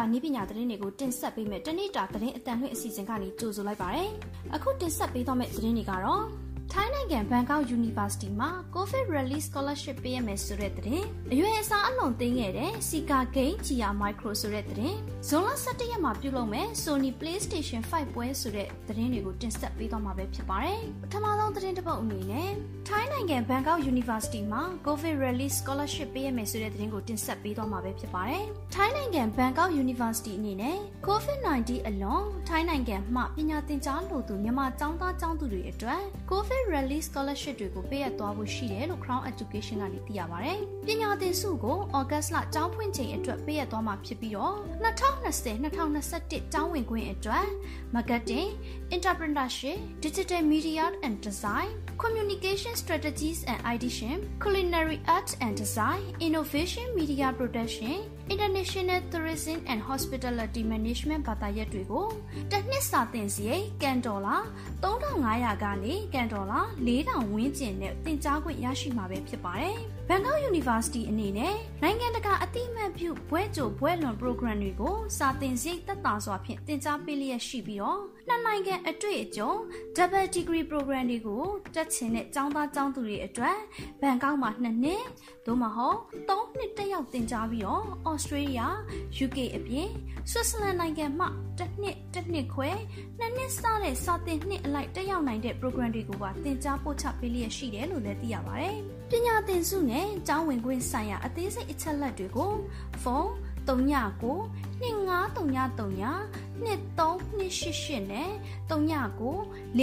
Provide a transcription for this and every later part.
ပါနည်းပညာသတင်းတွေကိုတင်ဆက်ပေးမယ်တနေ့တာသတင်းအတန်လွှင့်အစီအစဉ်ကနေကြိုဆိုလိုက်ပါတယ်အခုတင်ဆက်ပေးသွားမယ့်သတင်းတွေကတော့ ထိုင်းနိုင်ငံဘန်ကောက် University မှာ COVID Release Scholarship ပေးရမယ်ဆိုတဲ့သတင်းအရွယ်အစားအလွန်သိငယ်တဲ့ Sika Game Gia Micro ဆိုတဲ့သတင်းဇွန်လ17ရက်မှာပြုလုပ်မယ် Sony PlayStation 5ပွဲဆိုတဲ့သတင်းတွေကိုတင်ဆက်ပေးသွားမှာပဲဖြစ်ပါတယ်ပထမဆုံးသတင်းတစ်ပုဒ်အနေနဲ့ထိုင်းနိုင်ငံဘန်ကောက် University မှာ COVID Release Scholarship ပေးရမယ်ဆိုတဲ့သတင်းကိုတင်ဆက်ပေးသွားမှာပဲဖြစ်ပါတယ်ထိုင်းနိုင်ငံဘန်ကောက် University အနေနဲ့ COVID-19 အလွန်ထိုင်းနိုင်ငံမှပညာသင်ကြားလိုသူမြန်မာကျောင်းသားကျောင်းသူတွေအတွက် COVID Release Scholarship တွေကိုပေးအပ်သွားဖို့ရှိတယ်လို့ Crown Education ကနေသိရပါတယ်။ပညာသင်ဆုကို August လကျောင်းဖွင့်ချိန်အတွက်ပေးအပ်သွားမှာဖြစ်ပြီးတော့2020-2021ကျောင်းဝင်ခွင့်အတွက် Marketing, Entrepreneurship, Digital Media and Design, Communication Strategies and Ideation, Culinary Arts and Design, Innovation Media Production, International Tourism and Hospitality Management ဘာသာရပ်တွေကိုတစ်နှစ်စာသင်စရိတ်ကန်ဒေါ်လာ3500ကနေကန်ဒေါ်လာ4000ဝန်းကျင်နဲ့သင်ကြားခွင့်ရရှိမှာပဲဖြစ်ပါတယ်။ဘန်ကောက် University အနေနဲ့နိုင်ငံတကာအသိအမှတ်ပြုဘွဲ့ကြိုဘွဲ့လွန် program တွေကိုစာသင်စရိတ်သက်သာစွာဖြင့်သင်ကြားပေးလျက်ရှိပြီးတော့နှစ်နိုင်ငံအတွေ့အကြုံ double degree program တွေကိုတက်ချင်တဲ့ကျောင်းသားကျောင်းသူတွေအတွက်ဘန်ကောက်မှာနှစ်နှစ်သို့မဟုတ်သုံးနှစ်တက်ရောက်သင်ကြားပြီးတော့ Australia, UK အပြင် Switzerland နိုင်ငံမှတစ်နှစ်တစ်နှစ်ခွဲနှစ်နှစ်စတဲ့စာသင်နှစ်အလိုက်တက်ရောက်နိုင်တဲ့ program တွေကိုပါသင်ကြားပို့ချပေးလျက်ရှိတယ်လို့လည်းသိရပါတယ်။ပညာသင်စုနဲ့ကျောင်းဝင်ခွင့်ဆိုင်ရာအသေးစိတ်အချက်လက်တွေကိုဖုန်း39 2539 2388နဲ့39 4539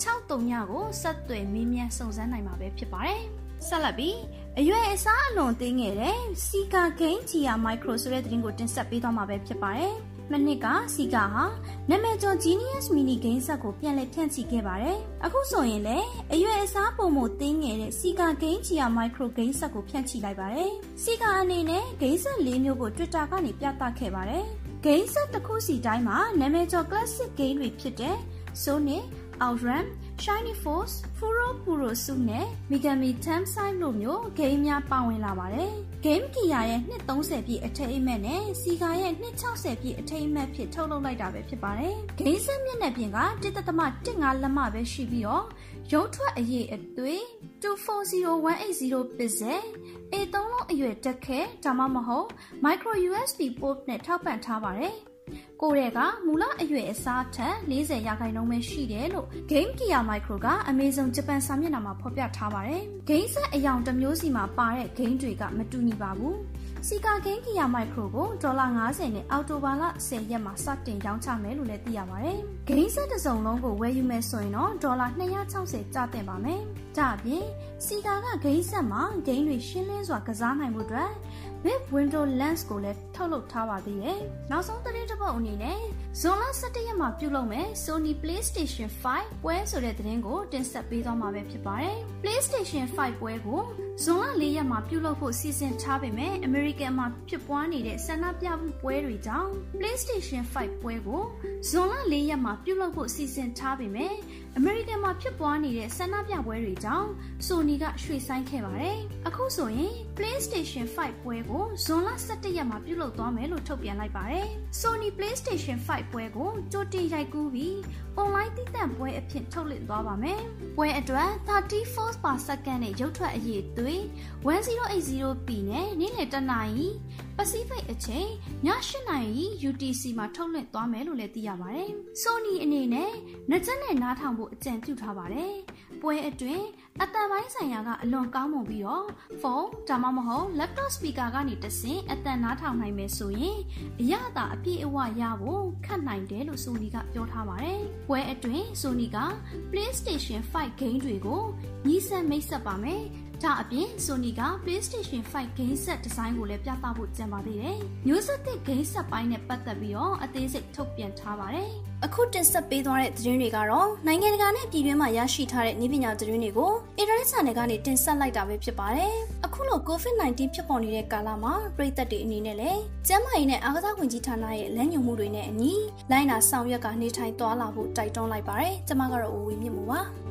2339ကိုဆက်သွယ်မေးမြန်းစုံစမ်းနိုင်မှာပဲဖြစ်ပါတယ်။ဆက်လက်ပြီးအရွယ်အစားအလွန်သေးငယ်တဲ့စီကာဂိမ်းဂျီယာမိုက်ခရိုဆိုတဲ့သတင်းကိုတင်ဆက်ပေးသွားမှာပဲဖြစ်ပါတယ်။ မနစ်ကစီကာဟာနာမည်ကျော် Genius Mini Game Set ကိုပြန်လည်ဖြန့်ချိခဲ့ပါတယ်။အခုဆိုရင်လည်းအရွယ်အစားပုံမှုသေးငယ်တဲ့စီကာဂိမ်းဂျီယာမိုက်ခရိုဂိမ်းဆက်ကိုဖြန့်ချိလိုက်ပါတယ်။စီကာအနေနဲ့ဂိမ်းဆက်၄မျိုးကို Twitter ကနေပြသခဲ့ပါတယ်။ဂိမ်းဆက်တစ်ခုစီတိုင်းမှာနာမည်ကျော် classic game တွေဖြစ်တဲ့ Sonic, Outrun, Shiny Force, Furo Puro စုနဲ့ Megami Tensei လို့မျိုးဂိမ်းများပါဝင်လာပါတယ်။ Game Gear ရဲ့နှစ်30ပြည့်အထိမ်းအမှတ်နဲ့ Sega ရဲ့နှစ်60ပြည့်အထိမ်းအမှတ်ဖြစ်ထုတ်လုပ်လိုက်တာပဲဖြစ်ပါတယ်။ဂိမ်းဆက်မျက်နှာပြင်က1.15လက်မပဲရှိပြီးတော့ရုပ်ထွက်အရေးအသွေး240180 pixel A3 လုံးအရွယ်တက်ခဲဒါမှမဟုတ် micro USB port နဲ့ထောက်ပံ့ထားပါတယ်။ ကိုရဲကမူလအရွယ်အစားထက်40ရာခိုင်နှုန်းပဲရှိတယ်လို့ Game Gear Micro က Amazon Japan စာမျက်နှာမှာဖော်ပြထားပါတယ်။ Game set အယောင်တစ်မျိုးစီမှာပါတဲ့ game တွေကမတူညီပါဘူး။ စီကာဂိမ်းကီယာမိုက်ခရိုကိုဒေါ်လာ90နဲ့အော်တိုဘာလ10ရက်မှာစတင်ရောင်းချမယ်လို့လည်းသိရပါတယ်။ဂိမ်းဆက်တစ်စုံလုံးကိုဝယ်ယူမယ်ဆိုရင်တော့ဒေါ်လာ260ကျသင့်ပါမယ်။ဒါအပြင်စီကာကဂိမ်းဆက်မှာဂိမ်းတွေရှင်းလင်းစွာကစားနိုင်မှုအတွက် Big Window Lens ကိုလည်းထုတ်လုပ်ထားပါသေးတယ်။နောက်ဆုံးသတင်းတစ်ပုဒ်အနေနဲ့ဇွန်လ17ရက်မှာပြုလုပ်မယ် Sony PlayStation 5ပွဲဆိုတဲ့သတင်းကိုတင်ဆက်ပေးသွားမှာပဲဖြစ်ပါတယ်။ PlayStation 5ပွဲကိုဇွန်လ4ရက်မှာပြုလုပ်ဖို့စီစဉ်ထားပေမဲ့ American မှာဖြစ်ပွားနေတဲ့ဆန္ဒပြမှုပွဲတွေကြောင့် PlayStation 5ပွဲကိုဇွန်လ4ရက်မှာပြုလုပ်ဖို့စီစဉ်ထားပေမဲ့ American မှာဖြစ်ပွားနေတဲ့ဆန္ဒပြပွဲတွေကြောင့် Sony ကရွှေ့ဆိုင်းခဲ့ပါတယ်။အခုဆိုရင် PlayStation 5ပွဲကိုဇွန်လ17ရက်မှာပြုလုပ်သွားမယ်လို့ထုတ်ပြန်လိုက်ပါတယ်။ Sony PlayStation 5ပွဲကိုကြိုတင်ရိုက်ကူးပြီး online တည်တံ့ပွဲအဖြစ်ထုတ်လွှင့်သွားပါမယ်။ပွဲအတွက်30 frames per second နဲ့ရုပ်ထွက်အရေးသွေး 1080p နဲ့နေ့လယ်တနာရီ Pacific အချိန်ည8နာရီ UTC မှာထုတ်လွှင့်သွားမယ်လို့လည်းသိရပါတယ်။ Sony အနေနဲ့နှက်ချက်နဲ့နားထောင်ဖို့အကြံပြုထားပါတယ်။ပွဲအတွင်းအတန်ပိုင်းဆိုင်ရာကအလွန်ကောင်းမွန်ပြီးတော့ဖုန်းဒါမှမဟုတ် laptop speaker ကနေတဆင့်အတန်နားထောင်နိုင်မယ်ဆိုရင်အရသာအပြည့်အဝရဖို့ခက်နိုင်တယ်လို့ Sony ကပြောထားပါတယ်။ပွဲအတွင်း Sony က PlayStation 5 game တွေကိုညီဆက်မိတ်ဆက်ပါမယ်။ ဒါအပြင် Sony က PlayStation 5 game set design ကိုလည်းပြသဖို့ကြံပါသေးတယ်။မျိုးဆက်သစ် game set ပိုင်းနဲ့ပတ်သက်ပြီးတော့အသေးစိတ်ထုတ်ပြန်ထားပါတယ်။အခုတင်ဆက်ပေးသွားတဲ့သတင်းတွေကတော့နိုင်ငံတကာနဲ့ပြည်တွင်းမှာရရှိထားတဲ့နည်းပညာသတင်းတွေကိုအင်တာနက်ဆန်တွေကနေတင်ဆက်လိုက်တာပဲဖြစ်ပါတယ်။အခုလို COVID-19 ဖြစ်ပေါ်နေတဲ့ကာလမှာပြည်သက်တွေအနေနဲ့လည်းကျန်းမာရေးနဲ့အားကစားဝန်ကြီးဌာနရဲ့လမ်းညွှန်မှုတွေနဲ့အညီလိုင်းနာဆောင်ရွက်ကနေထိုင်သွားလာဖို့တိုက်တွန်းလိုက်ပါတယ်။ကျွန်မကတော့ဝေဝေမြင့်မှုပါ။